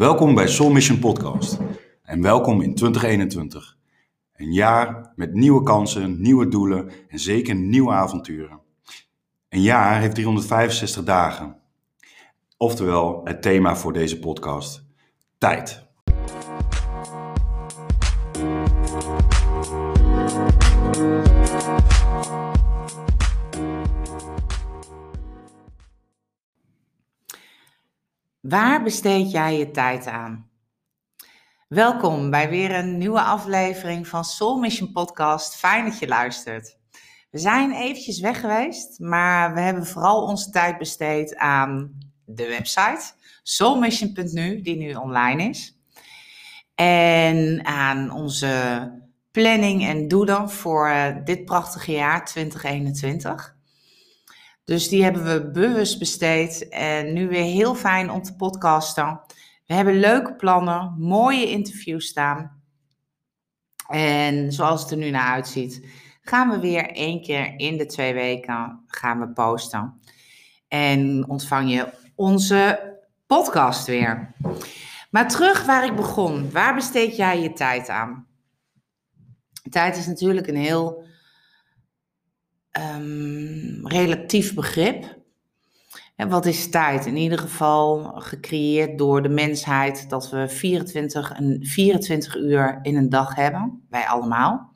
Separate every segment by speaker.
Speaker 1: Welkom bij Soul Mission Podcast en welkom in 2021. Een jaar met nieuwe kansen, nieuwe doelen en zeker nieuwe avonturen. Een jaar heeft 365 dagen. Oftewel het thema voor deze podcast: tijd.
Speaker 2: Waar besteed jij je tijd aan? Welkom bij weer een nieuwe aflevering van Soul Mission Podcast. Fijn dat je luistert. We zijn eventjes weg geweest, maar we hebben vooral onze tijd besteed aan de website soulmission.nu, die nu online is. En aan onze planning en doelen voor dit prachtige jaar 2021. Dus die hebben we bewust besteed en nu weer heel fijn om te podcasten. We hebben leuke plannen, mooie interviews staan. En zoals het er nu naar uitziet, gaan we weer één keer in de twee weken gaan we posten. En ontvang je onze podcast weer. Maar terug waar ik begon. Waar besteed jij je tijd aan? Tijd is natuurlijk een heel um, relatief begrip. En wat is tijd? In ieder geval gecreëerd door de mensheid dat we 24, een 24 uur in een dag hebben, wij allemaal.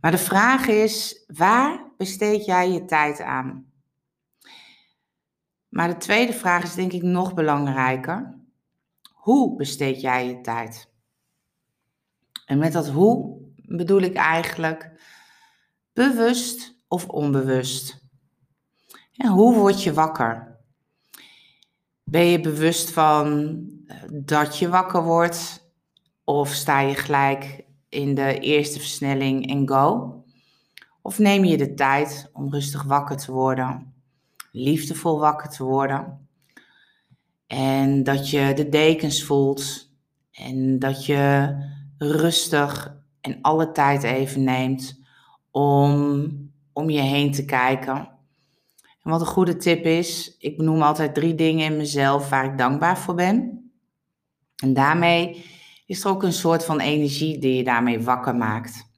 Speaker 2: Maar de vraag is, waar besteed jij je tijd aan? Maar de tweede vraag is denk ik nog belangrijker. Hoe besteed jij je tijd? En met dat hoe bedoel ik eigenlijk Bewust of onbewust? En hoe word je wakker? Ben je bewust van eh, dat je wakker wordt? Of sta je gelijk in de eerste versnelling en go? Of neem je de tijd om rustig wakker te worden, liefdevol wakker te worden? En dat je de dekens voelt en dat je rustig en alle tijd even neemt om om je heen te kijken. En wat een goede tip is, ik benoem altijd drie dingen in mezelf waar ik dankbaar voor ben. En daarmee is er ook een soort van energie die je daarmee wakker maakt.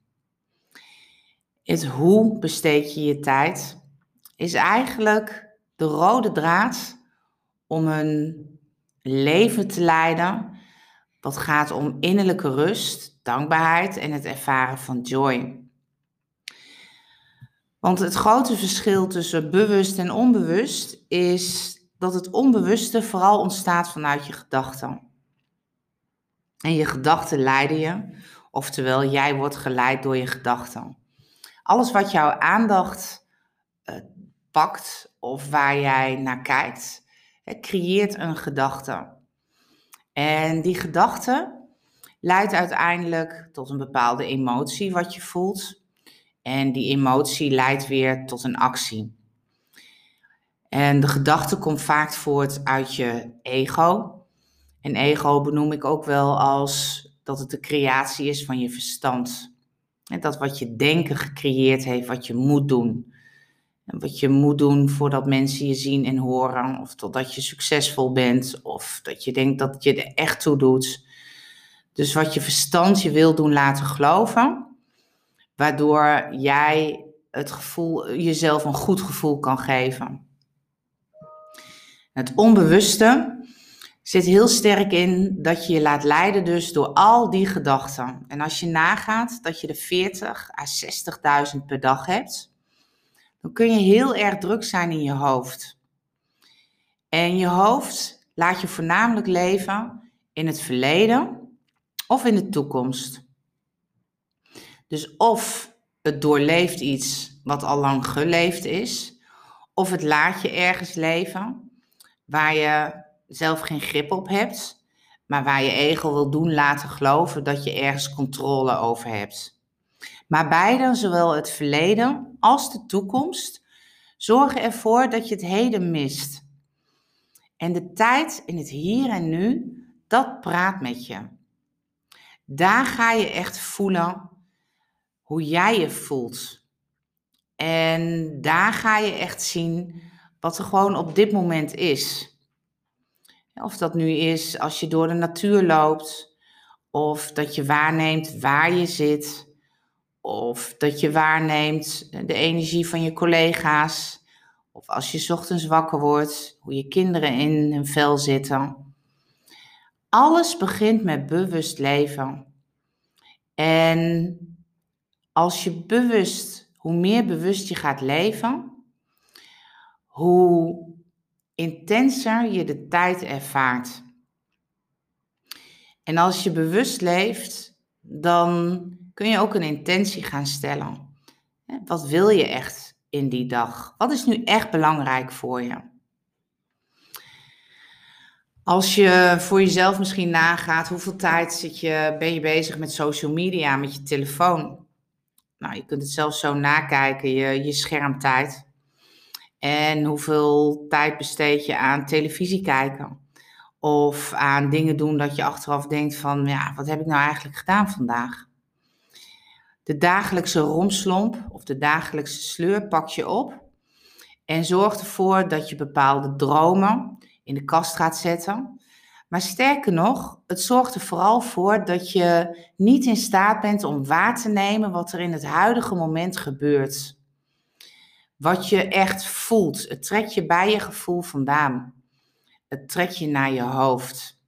Speaker 2: Het hoe besteed je je tijd is eigenlijk de rode draad om een leven te leiden wat gaat om innerlijke rust, dankbaarheid en het ervaren van joy. Want het grote verschil tussen bewust en onbewust is dat het onbewuste vooral ontstaat vanuit je gedachten. En je gedachten leiden je, oftewel jij wordt geleid door je gedachten. Alles wat jouw aandacht uh, pakt of waar jij naar kijkt, creëert een gedachte. En die gedachte leidt uiteindelijk tot een bepaalde emotie wat je voelt. En die emotie leidt weer tot een actie. En de gedachte komt vaak voort uit je ego. En ego benoem ik ook wel als dat het de creatie is van je verstand. En dat wat je denken gecreëerd heeft, wat je moet doen. En wat je moet doen voordat mensen je zien en horen. Of totdat je succesvol bent. Of dat je denkt dat je er echt toe doet. Dus wat je verstand je wil doen laten geloven waardoor jij het gevoel, jezelf een goed gevoel kan geven. Het onbewuste zit heel sterk in dat je je laat leiden dus door al die gedachten. En als je nagaat dat je er 40 à 60.000 per dag hebt, dan kun je heel erg druk zijn in je hoofd. En je hoofd laat je voornamelijk leven in het verleden of in de toekomst. Dus of het doorleeft iets wat al lang geleefd is, of het laat je ergens leven waar je zelf geen grip op hebt, maar waar je ego wil doen laten geloven dat je ergens controle over hebt. Maar beide, zowel het verleden als de toekomst, zorgen ervoor dat je het heden mist. En de tijd in het hier en nu, dat praat met je. Daar ga je echt voelen hoe jij je voelt. En daar ga je echt zien wat er gewoon op dit moment is. Of dat nu is als je door de natuur loopt, of dat je waarneemt waar je zit, of dat je waarneemt de energie van je collega's, of als je ochtends wakker wordt, hoe je kinderen in hun vel zitten. Alles begint met bewust leven. En als je bewust, hoe meer bewust je gaat leven, hoe intenser je de tijd ervaart. En als je bewust leeft, dan kun je ook een intentie gaan stellen. Wat wil je echt in die dag? Wat is nu echt belangrijk voor je? Als je voor jezelf misschien nagaat, hoeveel tijd zit je, ben je bezig met social media, met je telefoon? Nou, je kunt het zelfs zo nakijken, je, je schermtijd. En hoeveel tijd besteed je aan televisie kijken? Of aan dingen doen dat je achteraf denkt van, ja, wat heb ik nou eigenlijk gedaan vandaag? De dagelijkse romslomp of de dagelijkse sleur pak je op. En zorg ervoor dat je bepaalde dromen in de kast gaat zetten. Maar sterker nog, het zorgt er vooral voor dat je niet in staat bent om waar te nemen wat er in het huidige moment gebeurt. Wat je echt voelt. Het trekt je bij je gevoel vandaan. Het trekt je naar je hoofd.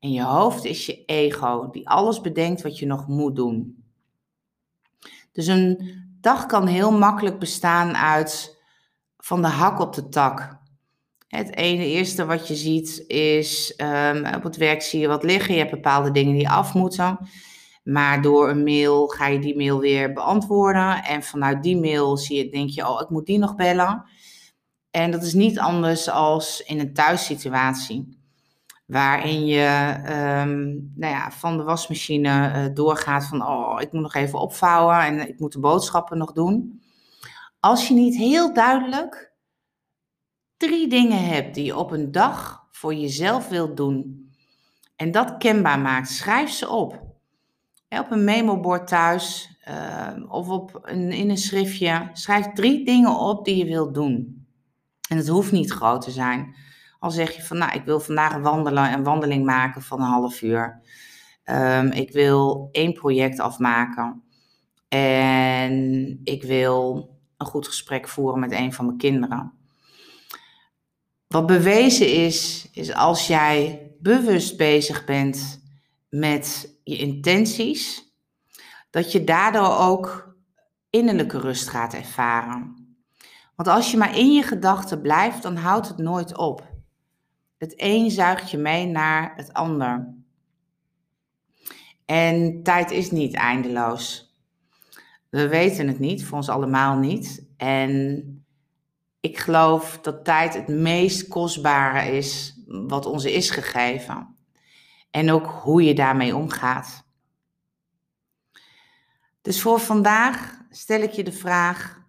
Speaker 2: En je hoofd is je ego, die alles bedenkt wat je nog moet doen. Dus een dag kan heel makkelijk bestaan uit van de hak op de tak. Het ene eerste wat je ziet is, um, op het werk zie je wat liggen, je hebt bepaalde dingen die af moeten. Maar door een mail ga je die mail weer beantwoorden. En vanuit die mail zie je, denk je, oh, ik moet die nog bellen. En dat is niet anders als in een thuissituatie. Waarin je um, nou ja, van de wasmachine uh, doorgaat van, oh, ik moet nog even opvouwen en ik moet de boodschappen nog doen. Als je niet heel duidelijk drie dingen hebt die je op een dag voor jezelf wilt doen. En dat kenbaar maakt, schrijf ze op op een memobord thuis uh, of op een, in een schriftje. Schrijf drie dingen op die je wilt doen. En het hoeft niet groot te zijn. Al zeg je van, nou, ik wil vandaag wandelen, een wandeling maken van een half uur. Um, ik wil één project afmaken. En ik wil een goed gesprek voeren met een van mijn kinderen. Wat bewezen is, is als jij bewust bezig bent met je intenties, dat je daardoor ook innerlijke rust gaat ervaren. Want als je maar in je gedachten blijft, dan houdt het nooit op. Het een zuigt je mee naar het ander. En tijd is niet eindeloos. We weten het niet, voor ons allemaal niet. En ik geloof dat tijd het meest kostbare is wat ons is gegeven en ook hoe je daarmee omgaat. Dus voor vandaag stel ik je de vraag: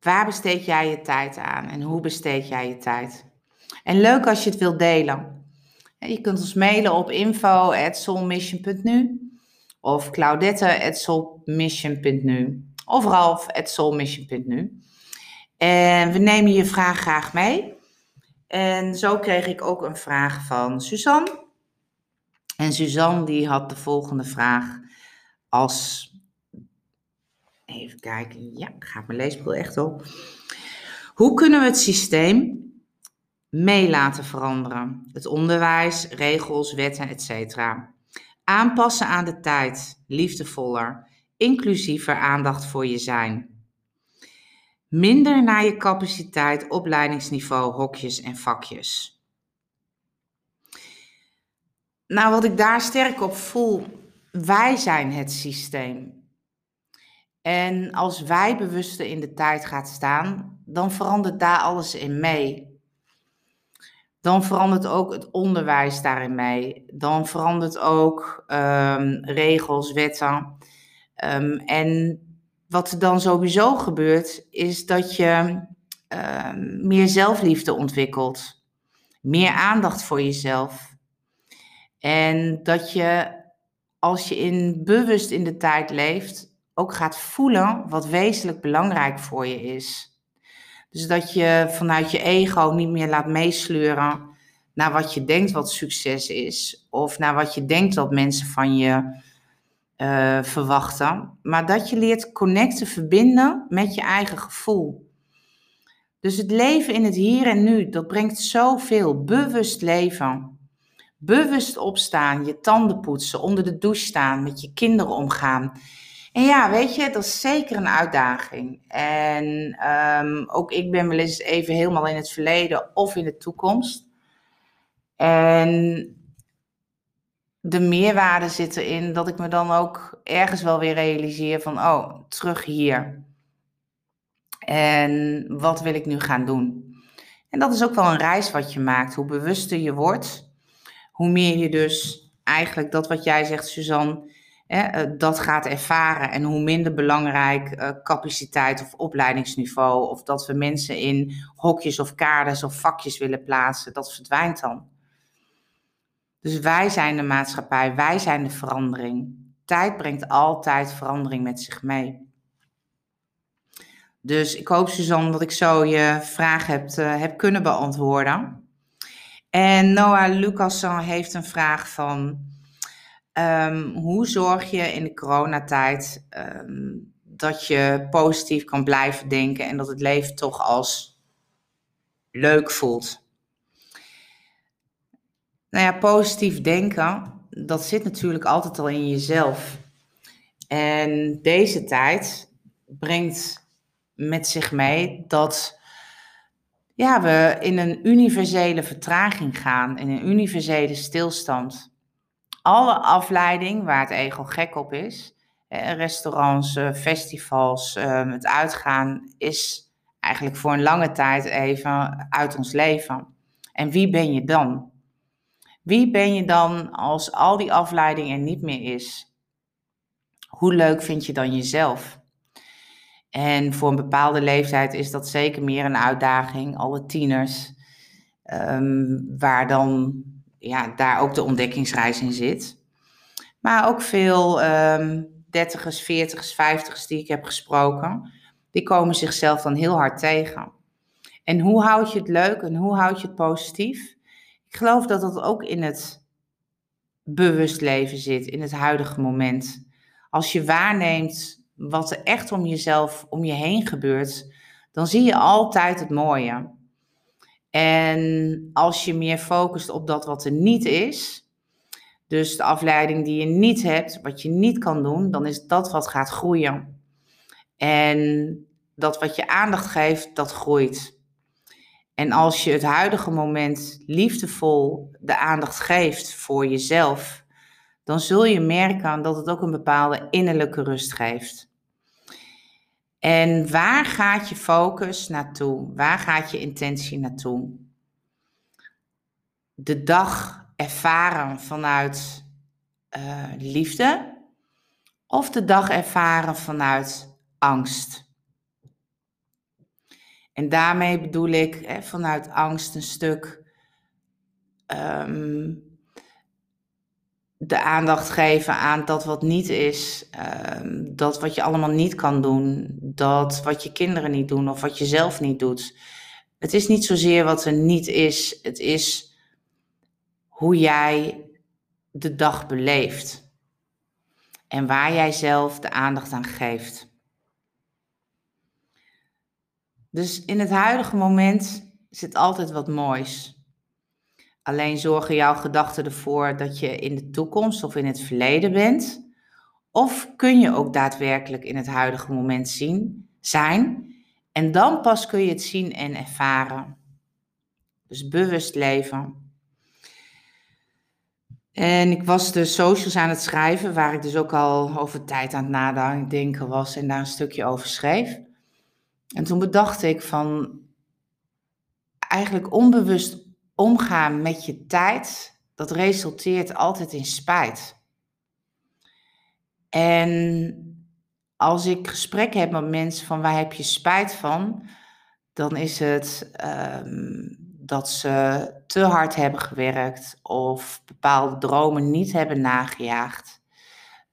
Speaker 2: waar besteed jij je tijd aan en hoe besteed jij je tijd? En leuk als je het wilt delen. Je kunt ons mailen op info@soulmission.nu of claudette@soulmission.nu of ralf@soulmission.nu. En we nemen je vraag graag mee. En zo kreeg ik ook een vraag van Suzanne. En Suzanne die had de volgende vraag als... Even kijken, ja, gaat mijn leesbril echt op. Hoe kunnen we het systeem mee laten veranderen? Het onderwijs, regels, wetten, etc. Aanpassen aan de tijd, liefdevoller, inclusiever aandacht voor je zijn. Minder naar je capaciteit, opleidingsniveau, hokjes en vakjes. Nou, wat ik daar sterk op voel, wij zijn het systeem. En als wij bewuster in de tijd gaan staan, dan verandert daar alles in mee. Dan verandert ook het onderwijs daarin mee. Dan verandert ook um, regels, wetten. Um, en wat er dan sowieso gebeurt, is dat je uh, meer zelfliefde ontwikkelt. Meer aandacht voor jezelf. En dat je, als je in, bewust in de tijd leeft, ook gaat voelen wat wezenlijk belangrijk voor je is. Dus dat je vanuit je ego niet meer laat meesleuren naar wat je denkt wat succes is, of naar wat je denkt dat mensen van je uh, verwachten, maar dat je leert connecten, verbinden met je eigen gevoel. Dus het leven in het hier en nu, dat brengt zoveel. Bewust leven. Bewust opstaan, je tanden poetsen, onder de douche staan, met je kinderen omgaan. En ja, weet je, dat is zeker een uitdaging. En um, ook ik ben wel eens even helemaal in het verleden of in de toekomst. En de meerwaarde zit erin dat ik me dan ook ergens wel weer realiseer van, oh, terug hier. En wat wil ik nu gaan doen? En dat is ook wel een reis wat je maakt. Hoe bewuster je wordt, hoe meer je dus eigenlijk dat wat jij zegt, Suzanne, hè, eh, dat gaat ervaren. En hoe minder belangrijk uh, capaciteit of opleidingsniveau, of dat we mensen in hokjes of kaders of vakjes willen plaatsen, dat verdwijnt dan. Dus wij zijn de maatschappij, wij zijn de verandering. Tijd brengt altijd verandering met zich mee. Dus ik hoop, Suzanne, dat ik zo je vraag heb, uh, heb kunnen beantwoorden. En Noah Lucasson heeft een vraag van... Um, hoe zorg je in de coronatijd um, dat je positief kan blijven denken... en dat het leven toch als leuk voelt? Nou ja, positief denken, dat zit natuurlijk altijd al in jezelf. En deze tijd brengt met zich mee dat ja, we in een universele vertraging gaan, in een universele stilstand. Alle afleiding waar het ego gek op is, restaurants, eh, festivals, ehm, het uitgaan, is eigenlijk voor een lange tijd even uit ons leven. En wie ben je dan? Wie ben je dan als al die afleiding er niet meer is? Hoe leuk vind je dan jezelf? En voor een bepaalde leeftijd is dat zeker meer een uitdaging. Alle tieners, ehm, waar dan ja, daar ook de ontdekkingsreis in zit. Maar ook veel um, dertigers, veertigers, vijftigers die ik heb gesproken, die komen zichzelf dan heel hard tegen. En hoe houd je het leuk en hoe houd je het positief? Ik geloof dat dat ook in het bewust leven zit, in het huidige moment. Als je waarneemt wat er echt om jezelf, om je heen gebeurt, dan zie je altijd het mooie. En als je meer focust op dat wat er niet is, dus de afleiding die je niet hebt, wat je niet kan doen, dan is dat wat gaat groeien. En dat wat je aandacht geeft, dat groeit. En als je het huidige moment liefdevol de aandacht geeft voor jezelf, dan zul je merken dat het ook een bepaalde innerlijke rust geeft. En waar gaat je focus naartoe? Waar gaat je intentie naartoe? De dag ervaren vanuit uh, liefde of de dag ervaren vanuit angst? En daarmee bedoel ik hè, vanuit angst een stuk um, de aandacht geven aan dat wat niet is, um, dat wat je allemaal niet kan doen, dat wat je kinderen niet doen of wat je zelf niet doet. Het is niet zozeer wat er niet is, het is hoe jij de dag beleeft en waar jij zelf de aandacht aan geeft. Dus in het huidige moment zit altijd wat moois. Alleen zorgen jouw gedachten ervoor dat je in de toekomst of in het verleden bent? Of kun je ook daadwerkelijk in het huidige moment zien, zijn? En dan pas kun je het zien en ervaren. Dus bewust leven. En ik was de socials aan het schrijven, waar ik dus ook al over tijd aan het nadenken was en daar een stukje over schreef. En toen bedacht ik van eigenlijk onbewust omgaan met je tijd, dat resulteert altijd in spijt. En als ik gesprek heb met mensen van waar heb je spijt van, dan is het um, dat ze te hard hebben gewerkt of bepaalde dromen niet hebben nagejaagd.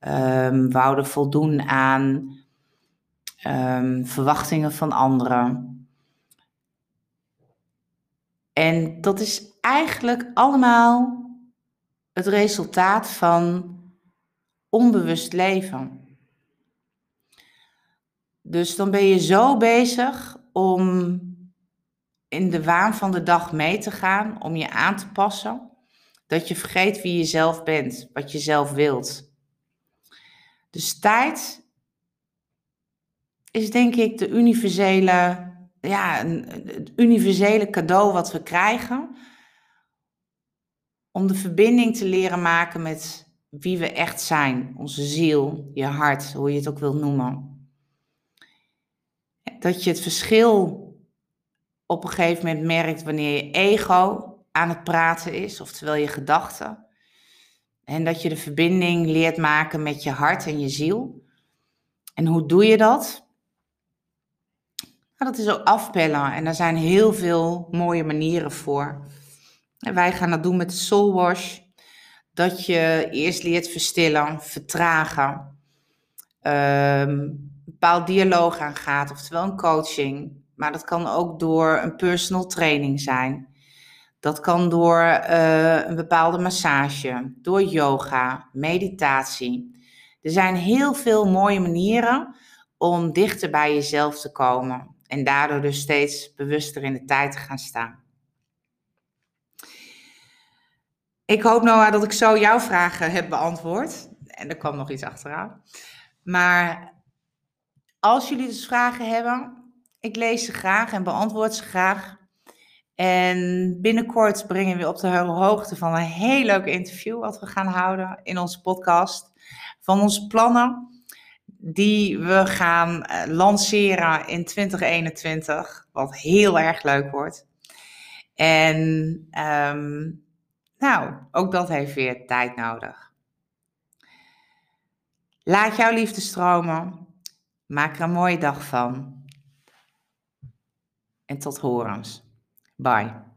Speaker 2: Um, wouden voldoen aan um, verwachtingen van anderen. En dat is eigenlijk allemaal het resultaat van onbewust leven. Dus dan ben je zo bezig om in de waan van de dag mee te gaan, om je aan te passen, dat je vergeet wie je zelf bent, wat je zelf wilt. Dus tijd is denk ik de universele, ja, het universele cadeau wat we krijgen om de verbinding te leren maken met wie we echt zijn, onze ziel, je hart, hoe je het ook wil noemen. Dat je het verschil op een gegeven moment merkt wanneer je ego aan het praten is, oftewel je gedachten. En dat je de verbinding leert maken met je hart en je ziel. En hoe doe je dat? Dat is ook afpellen. En daar zijn heel veel mooie manieren voor. En wij gaan dat doen met de Soul Wash. Dat je eerst leert verstillen, vertragen. Um, bepaald dialoog aangaat, oftewel een coaching. Maar dat kan ook door een personal training zijn. Dat kan door uh, een bepaalde massage, door yoga, meditatie. Er zijn heel veel mooie manieren om dichter bij jezelf te komen. En daardoor dus steeds bewuster in de tijd te gaan staan. Ik hoop Noah dat ik zo jouw vragen heb beantwoord. En er kwam nog iets achteraan. Maar als jullie dus vragen hebben, ik lees ze graag en beantwoord ze graag. En binnenkort brengen we op de hoogte van een heel leuk interview wat we gaan houden in onze podcast. Van onze plannen die we gaan eh, lanceren in 2021, wat heel erg leuk wordt. En um, nou, ook dat heeft weer tijd nodig. Laat jouw liefde stromen. Maak er een mooie dag van. En tot horens. Bye.